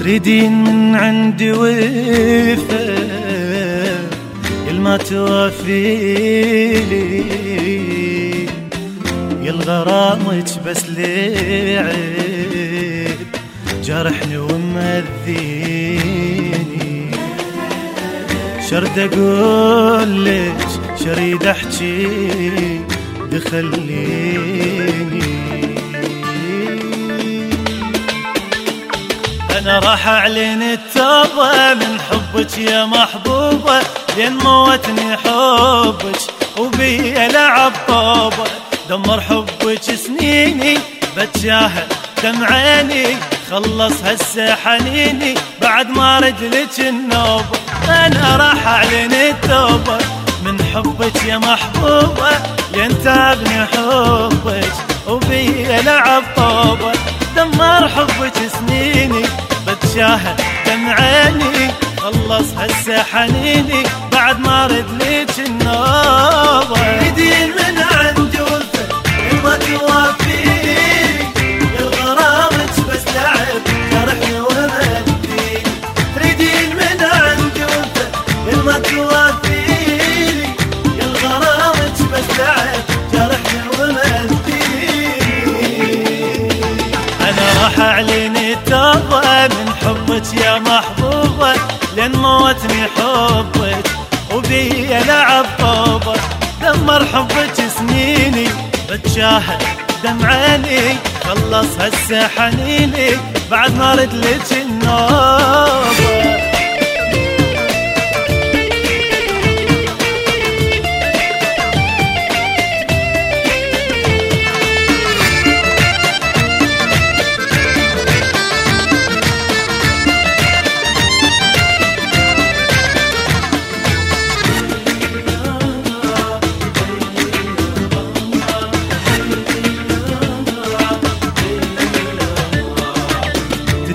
تريدين من عندي وفا ما توفيلي يا الغرامك بس لعب جرحني ومذيني شرد أقول لك شريد أحكي دخليني أنا راح أعلن التوبة من حبك يا محبوبة لين موتني حبك وبي لعب طوبه دمر حبك سنيني بتجاهل دمع عيني خلص هسه حنيني بعد ما رجلك النوبة. أنا راح أعلن التوبة. من حبك يا محبوبة لين تابني حبك وبي لعب طوبة. دمر حبك سنيني بتشاهد دمع عيني. خلص هسه حنيني بعد ما رد ليك النوبة. اعلن التوبة من حبك يا محبوبة لين موتني حبك وبي لعب طوبة. دمر حبك سنيني بتشاهد دمع عيني خلص هسه حنيني بعد ما رد لك النوبة.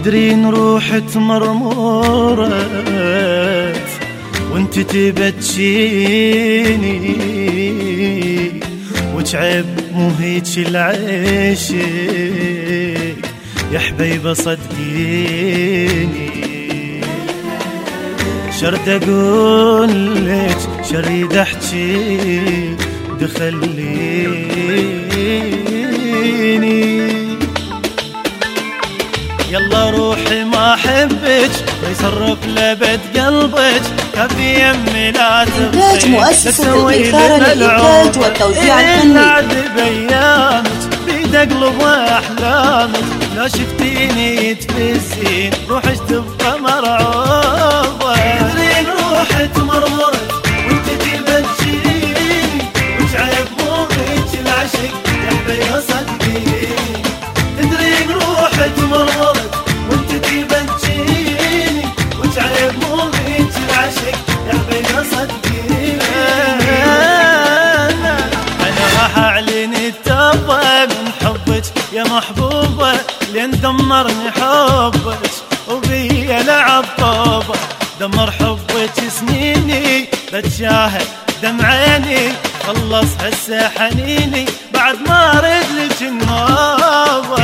تدرين روحت مرمورت وأنت تبتشيني وتعب مو هيك العيشك يا حبيبة صدقيني. شرد أقول لك شريد أحكي دخليني. يلا روحي ما أحبك. يصرف لبد قلبك. كفي يمي لا إنتاج مؤسسة الإثارة للإنتاج والتوزيع الفني. الفني بأيامك بيد قلب وأحلامك. لو شفتيني تفزين روحك تبقى مرعوبة يا محبوبة لين دمرني حبك وبي لعب طوبه دمر حبك سنيني بتشاهد دمع عيني. خلص هسه حنيني بعد ما رد لك النوبه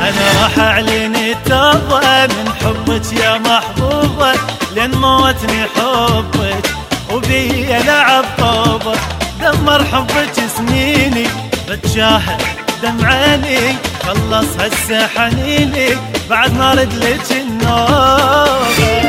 أنا راح أعلن التوبة من حبك يا محبوبة. لين موتني حبك وبي لعب طوبه دمر حبك سنيني. بتشاهد دمع عيني خلص هسه حنيني بعد ما رد لك النوبة.